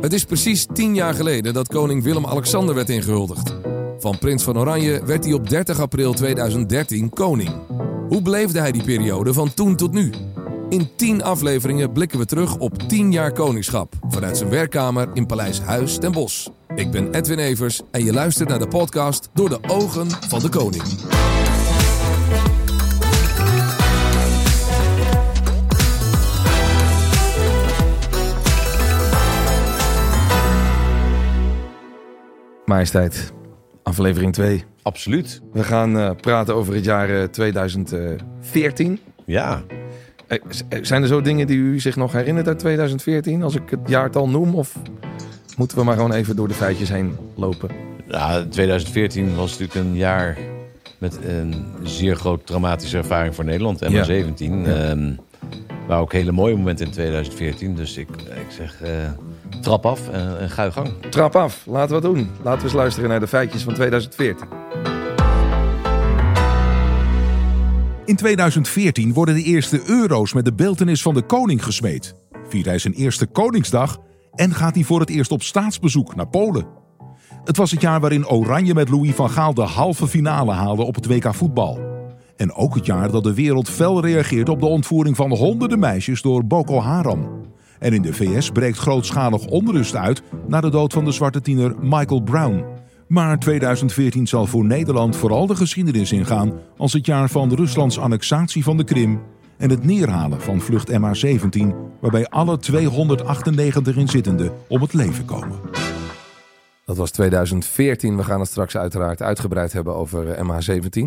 Het is precies tien jaar geleden dat koning Willem-Alexander werd ingehuldigd. Van prins van Oranje werd hij op 30 april 2013 koning. Hoe beleefde hij die periode van toen tot nu? In 10 afleveringen blikken we terug op 10 jaar koningschap vanuit zijn werkkamer in Paleis Huis ten Bosch. Ik ben Edwin Evers en je luistert naar de podcast Door de ogen van de koning. Majesteit, aflevering 2. Absoluut. We gaan uh, praten over het jaar uh, 2014. Ja. Uh, zijn er zo dingen die u zich nog herinnert uit 2014, als ik het jaartal noem? Of moeten we maar gewoon even door de feitjes heen lopen? Ja, 2014 was natuurlijk een jaar met een zeer groot traumatische ervaring voor Nederland, MH17. Ja. Um, maar ook hele mooie momenten in 2014. Dus ik, ik zeg, trap af en, en ga je gang. Trap af, laten we het doen. Laten we eens luisteren naar de feitjes van 2014. In 2014 worden de eerste euro's met de beeltenis van de koning gesmeed. Viert hij zijn eerste Koningsdag en gaat hij voor het eerst op staatsbezoek naar Polen. Het was het jaar waarin Oranje met Louis van Gaal de halve finale haalde op het WK voetbal. En ook het jaar dat de wereld fel reageert op de ontvoering van honderden meisjes door Boko Haram. En in de VS breekt grootschalig onrust uit na de dood van de zwarte tiener Michael Brown. Maar 2014 zal voor Nederland vooral de geschiedenis ingaan als het jaar van Ruslands annexatie van de Krim en het neerhalen van vlucht MH17, waarbij alle 298 inzittenden om het leven komen. Dat was 2014. We gaan het straks uiteraard uitgebreid hebben over eh, MH17.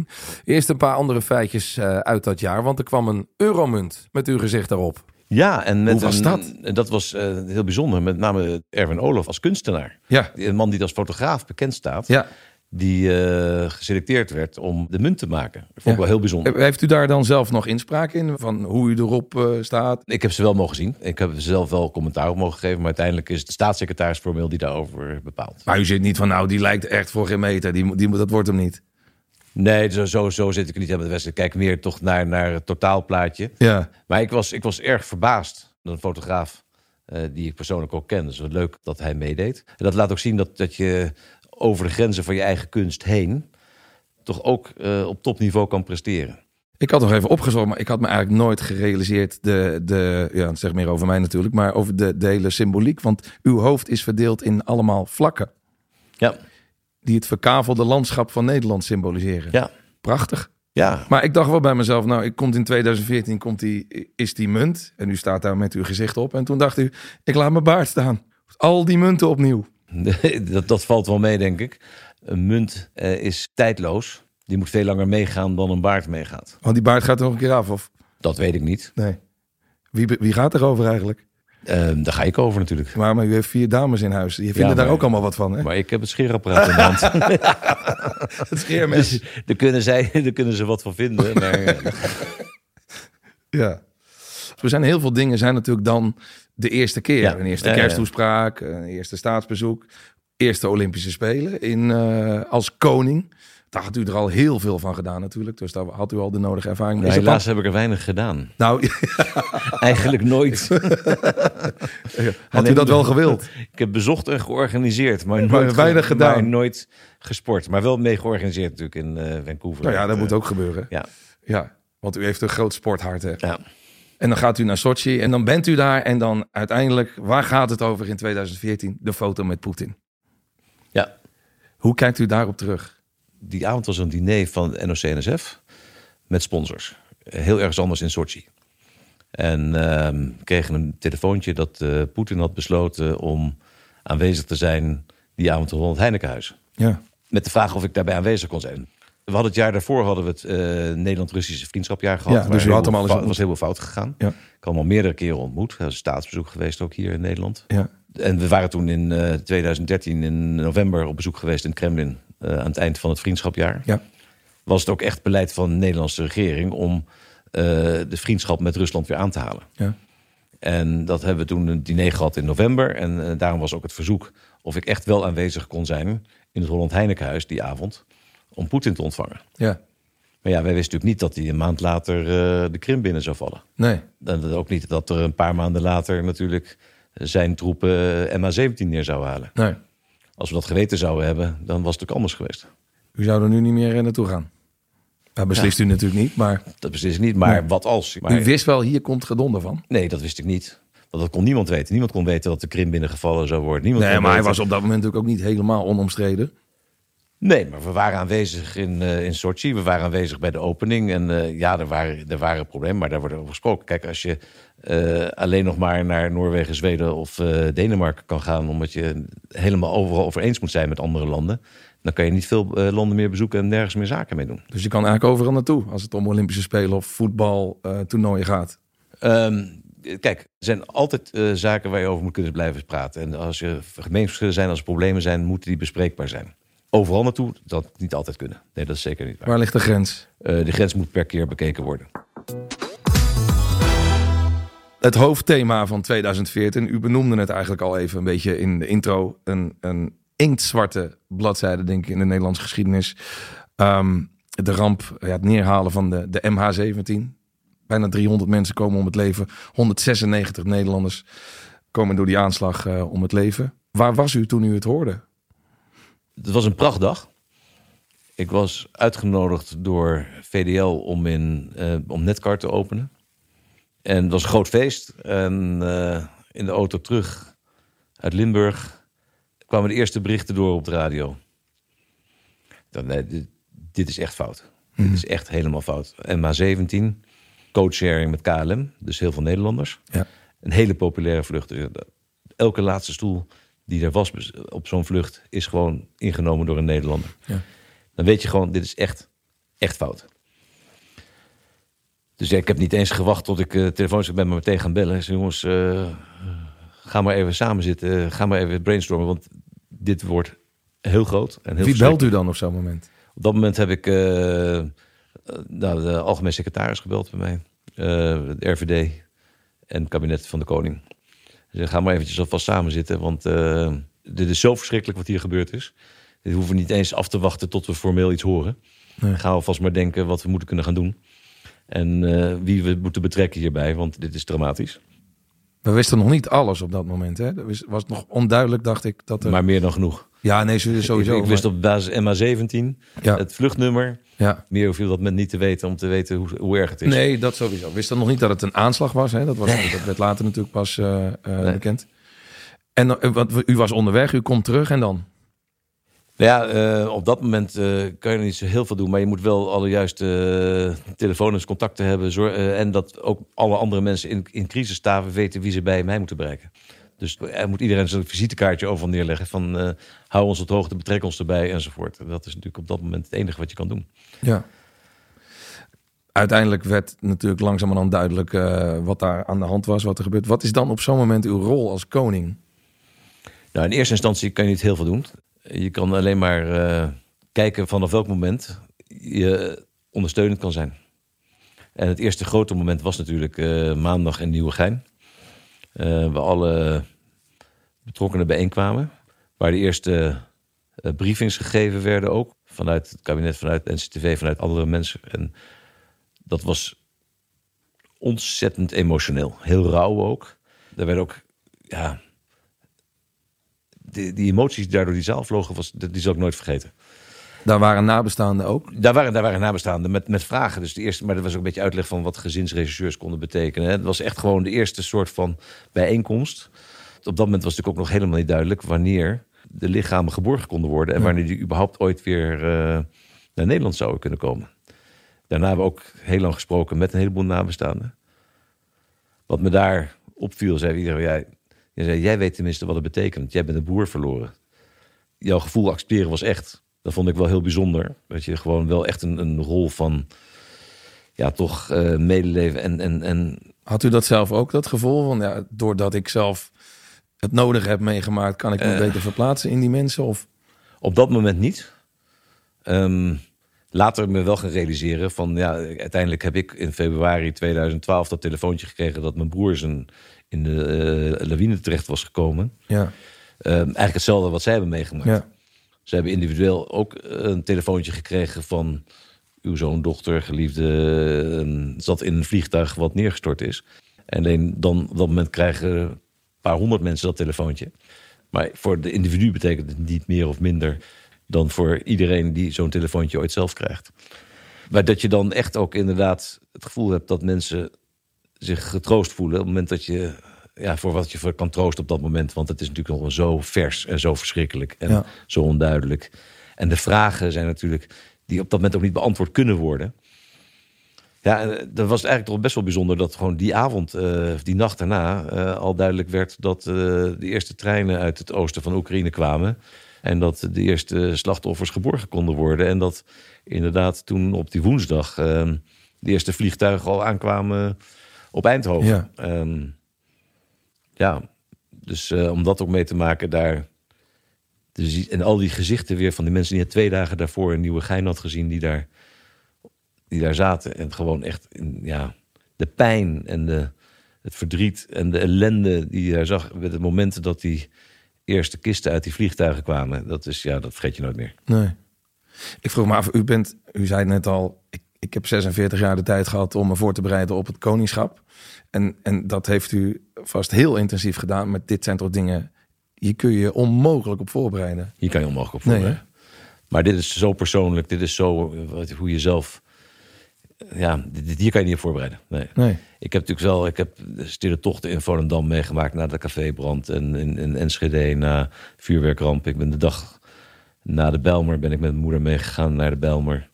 Eerst een paar andere feitjes uh, uit dat jaar, want er kwam een euromunt met uw gezicht daarop. Ja, en met Hoe was een, dat? Dat was uh, heel bijzonder. Met name Erwin Olof als kunstenaar. Ja. Een man die als fotograaf bekend staat. Ja. Die uh, geselecteerd werd om de munt te maken. Dat vond ik ja. wel heel bijzonder. Heeft u daar dan zelf nog inspraak in? Van hoe u erop uh, staat? Ik heb ze wel mogen zien. Ik heb zelf wel commentaar op mogen geven. Maar uiteindelijk is de staatssecretaris formeel die daarover bepaalt. Maar u zit niet van nou, die lijkt echt voor geen meter. Die, die, dat wordt hem niet. Nee, zo, zo, zo zit ik niet aan met de wedstrijd. Ik kijk meer toch naar, naar het totaalplaatje. Ja. Maar ik was, ik was erg verbaasd. Een fotograaf uh, die ik persoonlijk ook ken. Dus wat leuk dat hij meedeed. En dat laat ook zien dat, dat je over de grenzen van je eigen kunst heen... toch ook uh, op topniveau kan presteren. Ik had nog even opgezocht, maar ik had me eigenlijk nooit gerealiseerd... de, de ja, zeg meer over mij natuurlijk, maar over de, de hele symboliek. Want uw hoofd is verdeeld in allemaal vlakken. Ja. Die het verkavelde landschap van Nederland symboliseren. Ja. Prachtig. Ja. Maar ik dacht wel bij mezelf, nou, ik komt in 2014 komt die, is die munt. En u staat daar met uw gezicht op. En toen dacht u, ik laat mijn baard staan. Al die munten opnieuw. dat, dat valt wel mee, denk ik. Een munt uh, is tijdloos. Die moet veel langer meegaan dan een baard meegaat. Want die baard gaat er nog een keer af, of? Dat weet ik niet. Nee. Wie, wie gaat erover eigenlijk? Uh, daar ga ik over natuurlijk. Maar, maar u heeft vier dames in huis. Die vinden ja, maar, daar ook allemaal wat van, hè? Maar ik heb het scheerapparaat in de hand. het scheermes. Dus daar kunnen, zij, daar kunnen ze wat van vinden. Maar... ja. Er zijn heel veel dingen zijn natuurlijk dan de eerste keer. Ja. Een eerste kersttoespraak, een eerste staatsbezoek, eerste Olympische Spelen in, uh, als koning. Daar had u er al heel veel van gedaan natuurlijk. Dus daar had u al de nodige ervaring. Nee, helaas heb ik er weinig gedaan. Nou, eigenlijk nooit. had u dat wel gewild? Ik heb bezocht en georganiseerd, maar, nooit, weinig gedaan. Maar nooit gesport. Maar wel mee georganiseerd natuurlijk in uh, Vancouver. Nou ja, dat uh, moet ook gebeuren. Ja. ja, want u heeft een groot sporthart. Hè? Ja. En dan gaat u naar Sochi en dan bent u daar. En dan uiteindelijk, waar gaat het over in 2014? De foto met Poetin. Ja. Hoe kijkt u daarop terug? Die avond was een diner van NOC-NSF met sponsors. Heel ergens anders in Sochi. En uh, kregen een telefoontje dat uh, Poetin had besloten om aanwezig te zijn die avond rond het Heinekenhuis. Ja. Met de vraag of ik daarbij aanwezig kon zijn. We hadden het jaar daarvoor hadden we het uh, Nederland-Russische vriendschapjaar gehad. Ja, dus u had hem al eens Het was heel veel fout gegaan. Ja. Ik had hem al meerdere keren ontmoet. Is een staatsbezoek geweest ook hier in Nederland. Ja. En we waren toen in uh, 2013 in november op bezoek geweest in het Kremlin. Uh, aan het eind van het vriendschapjaar. Ja. Was het ook echt beleid van de Nederlandse regering om uh, de vriendschap met Rusland weer aan te halen. Ja. En dat hebben we toen een diner gehad in november. En uh, daarom was ook het verzoek of ik echt wel aanwezig kon zijn in het Holland Heinekenhuis die avond. Om Poetin te ontvangen. Ja. Maar ja, wij wisten natuurlijk niet dat hij een maand later uh, de Krim binnen zou vallen. Nee. En ook niet dat er een paar maanden later natuurlijk zijn troepen MH17 neer zou halen. Nee. Als we dat geweten zouden hebben, dan was het ook anders geweest. U zou er nu niet meer naartoe gaan. Dat beslist u natuurlijk niet, maar Dat beslist ik niet, maar Nee. wat als? Maar, u wist wel, hier komt gedonder van. Nee, dat wist ik niet. Want dat kon niemand weten. Niemand kon weten dat de Krim binnengevallen zou worden. Niemand Nee, maar hij was op dat moment natuurlijk ook niet helemaal onomstreden. Nee, maar we waren aanwezig in, eh in Sochi. We waren aanwezig bij de opening. En eh, ja, er waren, er waren problemen, maar daar wordt over gesproken. Kijk, als je eh, alleen nog maar naar Noorwegen, Zweden of Denemarken kan gaan... omdat je helemaal overal over eens moet zijn met andere landen... dan kan je niet veel landen meer bezoeken en nergens meer zaken mee doen. Dus je kan eigenlijk overal naartoe als het om Olympische Spelen of voetbal toernooien gaat. Ehm, kijk, er zijn altijd zaken waar je over moet kunnen blijven praten. En als er gemeensverschillen zijn, als er problemen zijn... moeten die bespreekbaar zijn. Overal naartoe, dat niet altijd kunnen. Nee, dat is zeker niet waar. Waar ligt de grens? Eh, de grens moet per keer bekeken worden. Het hoofdthema van 2014, u benoemde het eigenlijk al even een beetje in de intro. Een, een inktzwarte bladzijde, denk ik, in de Nederlandse geschiedenis. Ehm, de ramp, ja, het neerhalen van de, de MH17. Bijna 300 mensen komen om het leven. 196 Nederlanders komen door die aanslag eh, om het leven. Waar was u toen u het hoorde? Het was een prachtdag. Ik was uitgenodigd door VDL om, in, eh, om Netcar te openen. En het was een groot feest. En eh, in de auto terug uit Limburg kwamen de eerste berichten door op de radio. Dan, nee, dit, dit is echt fout. Dit is echt helemaal fout. MH17, codesharing met KLM, dus heel veel Nederlanders. Ja. Een hele populaire vlucht. Eh, Elke laatste stoel die er was op zo'n vlucht is gewoon ingenomen door een Nederlander. Ja. Dan weet je gewoon, dit is echt, echt fout. Dus ja, ik heb niet eens gewacht tot ik uh, telefoons ben me meteen gaan bellen. Jongens, eh, ga maar even samen zitten. Ga maar even brainstormen, want dit wordt heel groot. En heel Wie belt u dan op zo'n moment? Op dat moment heb ik nou, de algemeen secretaris gebeld bij mij. de RVD en het kabinet van de koning. Ze zeggen, ga maar eventjes alvast samen zitten, want eh, dit is zo verschrikkelijk wat hier gebeurd is. Dit hoeven we niet eens af te wachten tot we formeel iets horen. Nee. Ga alvast maar denken wat we moeten kunnen gaan doen. En eh, wie we moeten betrekken hierbij, want dit is dramatisch. We wisten nog niet alles op dat moment. Hè? Er was- was nog onduidelijk, dacht ik. Dat er... Maar meer dan genoeg. Ja, nee, sowieso. ik, ik wist maar- op basis MA17 Ja. het vluchtnummer. ja. Meer hoef je dat met niet te weten om te weten hoe, hoe erg het is. Nee, dat sowieso. We wisten nog niet dat het een aanslag was. Hè? Dat, was dat werd later natuurlijk pas eh, Nee. bekend. En eh, wat, u was onderweg, u komt terug en dan? Nou ja, op dat moment kan je er niet zo heel veel doen. Maar je moet wel alle juiste uh, telefoons, contacten hebben. Zor- eh, en dat ook alle andere mensen in, in crisistaven weten wie ze bij mij moeten bereiken. Dus er moet iedereen zijn visitekaartje overal neerleggen. Van eh, hou ons op de hoogte, betrek ons erbij enzovoort. En dat is natuurlijk op dat moment het enige wat je kan doen. Ja. Uiteindelijk werd natuurlijk langzamerhand duidelijk eh, wat daar aan de hand was, wat er gebeurt. Wat is dan op zo'n moment uw rol als koning? Nou, in eerste instantie kan je niet heel veel doen. Je kan alleen maar eh, kijken vanaf welk moment je ondersteunend kan zijn. En het eerste grote moment was natuurlijk eh, maandag in Nieuwegein. Eh waar alle betrokkenen bijeenkwamen. Waar de eerste eh, briefings gegeven werden ook. Vanuit het kabinet, vanuit NCTV, vanuit andere mensen. En dat was ontzettend emotioneel. Heel rauw ook. Er werd ook, ja... Die, die emoties die daardoor die zaal vlogen, was, die zal ik nooit vergeten. Daar waren nabestaanden ook. Daar waren, daar waren nabestaanden met, met vragen. Dus de eerste, maar dat was ook een beetje uitleg van wat gezinsregisseurs konden betekenen. Het was echt gewoon de eerste soort van bijeenkomst. Op dat moment was natuurlijk ook nog helemaal niet duidelijk wanneer de lichamen geborgen konden worden. En wanneer die überhaupt ooit weer eh, naar Nederland zouden kunnen komen. Daarna hebben we ook heel lang gesproken met een heleboel nabestaanden. Wat me daar opviel, zei iedereen, jij, jij, zei, jij weet tenminste wat het betekent. Jij bent een boer verloren. Jouw gevoel accepteren was echt. Dat vond ik wel heel bijzonder. Dat je gewoon wel echt een, een rol van, ja, toch eh, medeleven en, en, en Had u dat zelf ook, dat gevoel van, ja, doordat ik zelf het nodig heb meegemaakt, kan ik me Eh. beter verplaatsen in die mensen? Of Op dat moment niet. Ehm, later me wel gaan realiseren van ja, uiteindelijk heb ik in februari 2012 dat telefoontje gekregen dat mijn broer zijn in de eh, lawine terecht was gekomen. ja, Ehm, eigenlijk hetzelfde wat zij hebben meegemaakt. ja, Ze hebben individueel ook een telefoontje gekregen van uw zoon, dochter, geliefde, ehm, zat in een vliegtuig wat neergestort is. En alleen dan op dat moment krijgen paar honderd mensen dat telefoontje. Maar voor de individu betekent het niet meer of minder dan voor iedereen die zo'n telefoontje ooit zelf krijgt. Maar dat je dan echt ook inderdaad het gevoel hebt dat mensen zich getroost voelen. Op het moment dat je, ja, voor wat je voor kan troosten op dat moment. Want het is natuurlijk nog zo vers en zo verschrikkelijk en Ja. zo onduidelijk. En de vragen zijn natuurlijk, die op dat moment ook niet beantwoord kunnen worden. Ja, en dat was eigenlijk toch best wel bijzonder dat gewoon die avond, eh, die nacht daarna, eh, al duidelijk werd dat eh, de eerste treinen uit het oosten van Oekraïne kwamen. En dat de eerste slachtoffers geborgen konden worden. En dat inderdaad toen op die woensdag eh, de eerste vliegtuigen al aankwamen op Eindhoven. Ja. Ehm, ja, dus eh, om dat ook mee te maken daar. zien- en al die gezichten weer van die mensen die twee dagen daarvoor een nieuwe gein had gezien, die daar, die daar zaten. En gewoon echt, ja, de pijn en de, het verdriet en de ellende die je daar zag. Met het moment dat die eerste kisten uit die vliegtuigen kwamen. Dat is, ja, dat vergeet je nooit meer. Nee. Ik vroeg me af, u bent, u zei net al, ik, ik heb 46 jaar de tijd gehad om me voor te bereiden op het koningschap. En, en dat heeft u vast heel intensief gedaan. Maar dit zijn toch dingen, hier kun je onmogelijk op voorbereiden. Hier kan je onmogelijk op Nee, voorbereiden. maar dit is zo persoonlijk. Dit is zo eh, wat- hoe je zelf... Ja, dit, hier kan je niet op voorbereiden. Nee. Nee. Ik heb natuurlijk wel, ik heb de stille tochten in Volendam meegemaakt na de cafébrand en in, in Enschede na vuurwerkramp. Ik ben de dag na de Belmer ben ik met mijn moeder meegegaan naar de Belmer.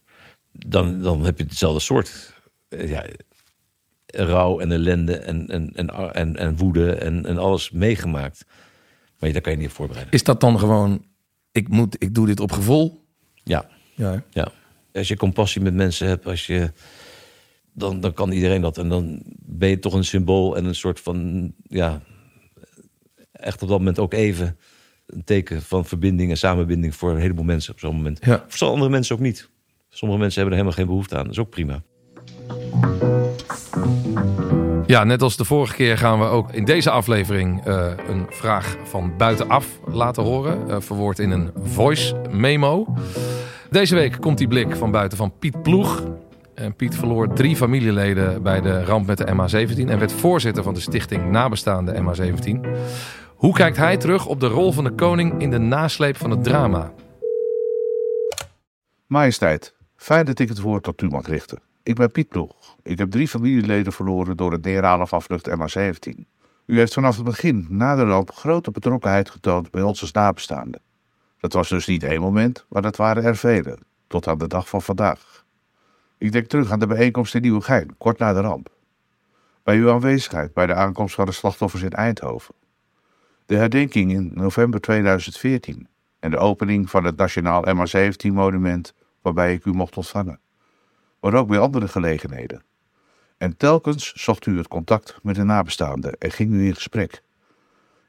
Dan, dan heb je hetzelfde soort eh, ja, rouw en ellende en, en, en, en, en woede en, en alles meegemaakt. Maar daar kan je niet voorbereiden. Is dat dan gewoon, ik, moet, ik doe dit op gevoel? Ja, Ja. ja. Als je compassie met mensen hebt, als je, dan, dan kan iedereen dat. En dan ben je toch een symbool en een soort van, ja, echt op dat moment ook even een teken van verbinding en samenbinding voor een heleboel mensen op zo'n moment. Ja. Voor andere mensen ook niet. Sommige mensen hebben er helemaal geen behoefte aan. Dat is ook prima. Ja, net als de vorige keer gaan we ook in deze aflevering eh, een vraag van buitenaf laten horen. eh, verwoord in een voice memo. Deze week komt die blik van buiten van Piet Ploeg. En Piet verloor drie familieleden bij de ramp met de MH17 en werd voorzitter van de stichting Nabestaande MH17. Hoe kijkt hij terug op de rol van de koning in de nasleep van het drama? Majesteit, fijn dat ik het woord tot u mag richten. Ik ben Piet Ploeg. Ik heb drie familieleden verloren door het neerhalen van vlucht MH17. U heeft vanaf het begin na de ramp grote betrokkenheid getoond bij als nabestaanden. Dat was dus niet één moment, maar dat waren er vele, tot aan de dag van vandaag. Ik denk terug aan de bijeenkomst in Nieuwegein, kort na de ramp. Bij uw aanwezigheid bij de aankomst van de slachtoffers in Eindhoven. De herdenking in november 2014 en de opening van het Nationaal MH17-monument waarbij ik u mocht ontvangen. Maar ook bij andere gelegenheden. En telkens zocht u het contact met de nabestaanden en ging u in gesprek.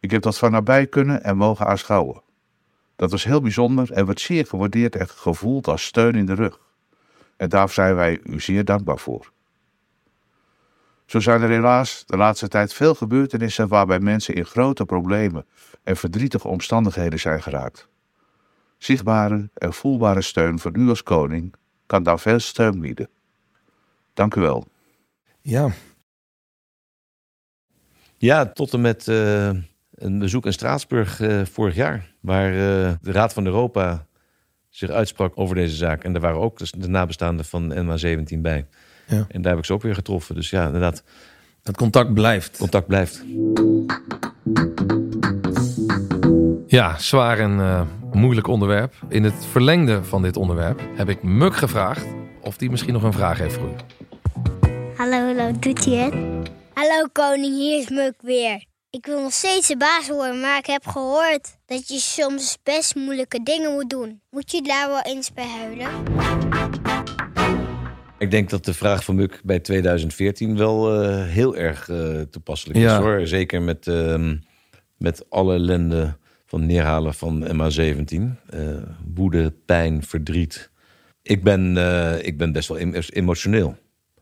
Ik heb dat van nabij kunnen en mogen aanschouwen. Dat was heel bijzonder en werd zeer gewaardeerd en gevoeld als steun in de rug. En daar zijn wij u zeer dankbaar voor. Zo zijn er helaas de laatste tijd veel gebeurtenissen waarbij mensen in grote problemen en verdrietige omstandigheden zijn geraakt. Zichtbare en voelbare steun van u als koning kan daar veel steun bieden. Dank u wel. Ja, Ja, tot en met eh, een bezoek in Straatsburg eh, vorig jaar. Waar eh, de Raad van Europa zich uitsprak over deze zaak. En daar waren ook de nabestaanden van NMA17 bij. Ja. En daar heb ik ze ook weer getroffen. Dus ja, inderdaad, het contact blijft. contact blijft. Ja, zwaar en eh, moeilijk onderwerp. In het verlengde van dit onderwerp heb ik Muk gevraagd of die misschien nog een vraag heeft voor u. Hallo, hallo, doet hij het? Hallo koning, hier is Muk weer. Ik wil nog steeds de baas worden, maar ik heb gehoord dat je soms best moeilijke dingen moet doen. Moet je daar wel eens bij huilen? Ik denk dat de vraag van Muk bij 2014 wel eh, heel erg eh, toepasselijk Ja. is hoor. Zeker met, ehm, met alle ellende van neerhalen van MH17. Eh, woede, pijn, verdriet. Ik ben, eh, ik ben best wel em- emotioneel.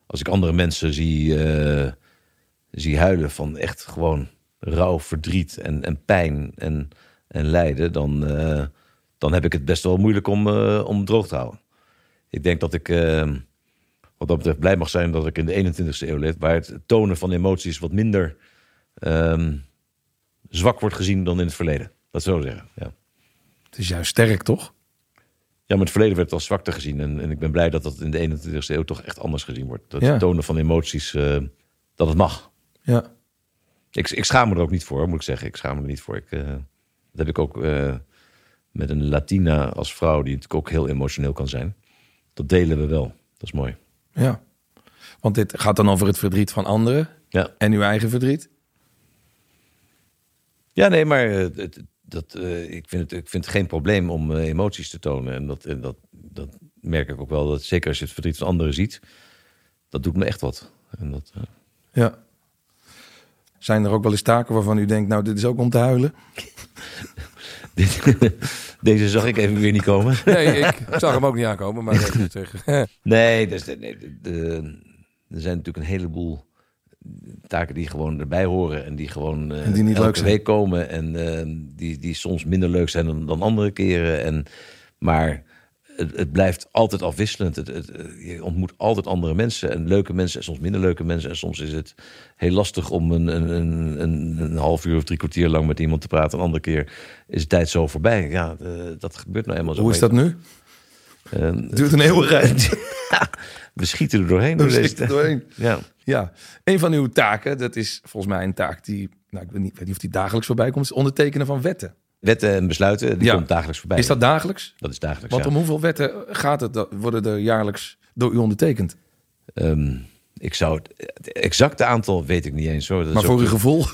Als ik andere mensen zie, eh, zie huilen van echt gewoon rouw, verdriet en, en pijn en, en lijden, dan, dan heb ik het best wel moeilijk om, om droog te houden. Ik denk dat ik wat dat betreft blij mag zijn dat ik in de 21ste eeuw leef, waar het tonen van emoties wat minder, ehm, zwak wordt gezien dan in het verleden. Dat zo zeggen. Ja. Het is juist sterk, toch? Ja, maar het verleden werd als zwakte gezien. En, en ik ben blij dat dat in de 21ste eeuw toch echt anders gezien wordt. Dat Ja. het tonen van emoties, eh, dat het mag. Ja. Ik, ik schaam me er ook niet voor, moet ik zeggen. Ik schaam me er niet voor. Ik, eh, dat heb ik ook eh, met een Latina als vrouw, die natuurlijk ook heel emotioneel kan zijn. Dat delen we wel. Dat is mooi. Ja. Want dit gaat dan over het verdriet van anderen Ja, en uw eigen verdriet. ja nee, maar het, dat, eh, ik, vind het, ik vind het geen probleem om eh, emoties te tonen. En dat, en dat, dat merk ik ook wel. Dat, zeker als je het verdriet van anderen ziet, dat doet me echt wat. En dat, eh, Ja. Zijn er ook wel eens taken waarvan u denkt, nou, dit is ook om te huilen? deze zag ik even weer niet komen. Nee, ik zag hem ook niet aankomen, maar. Nee, dus, nee, de, de- er zijn natuurlijk een heleboel taken die gewoon erbij horen en die gewoon eh, En die niet elke leuk zijn. week komen en eh, die, die soms minder leuk zijn dan, dan andere keren. En, maar het, het blijft altijd afwisselend. Het, het, eh, je ontmoet altijd andere mensen en leuke mensen en soms minder leuke mensen. En soms is het heel lastig om een, een, een, een, half uur of drie kwartier lang met iemand te praten. Een andere keer is de tijd zo voorbij. Ja, dat gebeurt nou eenmaal zo. Hoe is dat nu? Het duurt een eeuwigheid. we schieten er doorheen. door We zitten tijd. doorheen. Ja. Ja, een van uw taken, dat is volgens mij een taak die, nou, ik weet niet, weet niet of die dagelijks voorbij komt, is ondertekenen van wetten. Wetten en besluiten, die Ja. komt dagelijks voorbij. Is dat dagelijks? Dat is dagelijks, Want ja. om hoeveel wetten gaat het, dat- worden er jaarlijks door u ondertekend? Ehm, ik zou het, exacte aantal weet ik niet eens hoor. Dat Maar voor uw gevoel?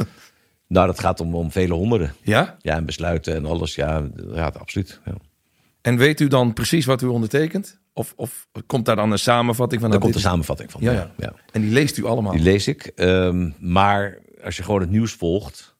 Nou, dat gaat om, om vele honderden. Ja? Ja, en besluiten en alles. Ja, ja absoluut. Ja. En weet u dan precies wat u ondertekent? Of, of komt daar dan een samenvatting van? Daar komt is- samenvatting van. Ja, ja. ja. En die leest u allemaal? Die lees ik. Ehm, maar als je gewoon het nieuws volgt,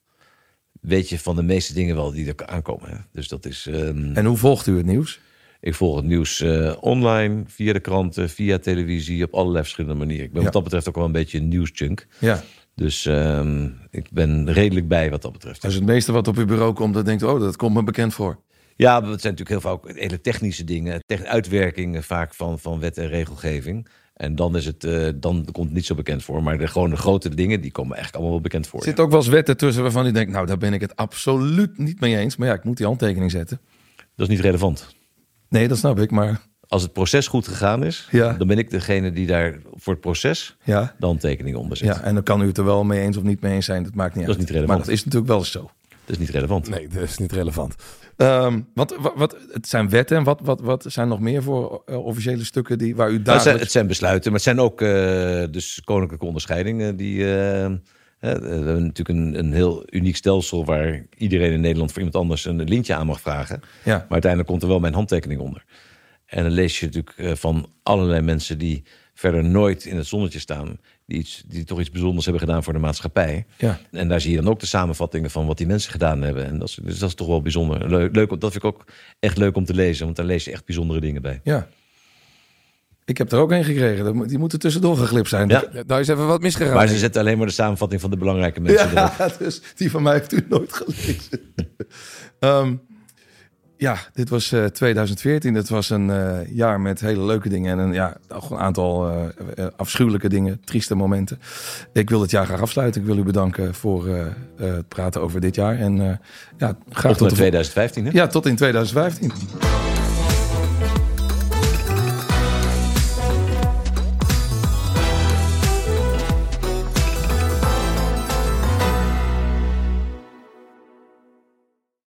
weet je van de meeste dingen wel die er aankomen. hè. Dus dat is. ehm, En hoe volgt u het nieuws? Ik volg het nieuws eh, online, via de kranten, via televisie, op allerlei verschillende manieren. Ik ben Ja. wat dat betreft ook wel een beetje een nieuwsjunk. Ja. Dus ehm, ik ben redelijk bij wat dat betreft. Dus het meeste wat op uw bureau komt, dat denkt u, oh, dat komt me bekend voor. Ja, maar het zijn natuurlijk heel vaak ook hele technische dingen, uitwerkingen vaak van, van wet en regelgeving. En dan, is het, eh, dan komt het niet zo bekend voor. Maar de, gewoon de grote dingen, die komen eigenlijk allemaal wel bekend voor. Er zitten ook wel eens wetten tussen waarvan u denkt, nou, daar ben ik het absoluut niet mee eens. Maar ja, ik moet die handtekening zetten. Dat is niet relevant. Nee, dat snap ik, maar Als het proces goed gegaan is, Ja. dan ben ik degene die daar voor het proces ja. de handtekening onder zet. Ja, en dan kan u het er wel mee eens of niet mee eens zijn. Dat maakt niet Dat is uit. niet relevant. Maar dat is natuurlijk wel eens zo. Dat is niet relevant. Nee, dat is niet relevant. Ehm, want wat, wat, het zijn wetten. En wat, wat, wat zijn nog meer voor eh, officiële stukken die, waar u Nou, het, zijn, dagelijks... het zijn besluiten, maar het zijn ook eh, dus koninklijke onderscheidingen. Die, eh, we hebben natuurlijk een, een heel uniek stelsel waar iedereen in Nederland voor iemand anders een lintje aan mag vragen. Ja. Maar uiteindelijk komt er wel mijn handtekening onder. En dan lees je natuurlijk van allerlei mensen die verder nooit in het zonnetje staan. Die, iets, die toch iets bijzonders hebben gedaan voor de maatschappij. Ja. En daar zie je dan ook de samenvattingen van wat die mensen gedaan hebben. En dat is, dus dat is toch wel bijzonder. Leuk, leuk, dat vind ik ook echt leuk om te lezen. Want daar lees je echt bijzondere dingen bij. ja. Ik heb er ook een gekregen. Die moeten tussendoor geglipt zijn. Ja. Daar is even wat misgegaan. Maar ze zetten alleen maar de samenvatting van de belangrijke mensen erop. Ja, dus die van mij heeft u nooit gelezen. Ehm, ja, dit was eh, 2014. Het was een eh, jaar met hele leuke dingen en een, ja, een aantal eh, eh, afschuwelijke dingen, trieste momenten. Ik wil het jaar graag afsluiten. Ik wil u bedanken voor eh, eh, het praten over dit jaar. En eh, ja, graag Tot tot, in de vol- 2015, hè? Ja, tot in 2015.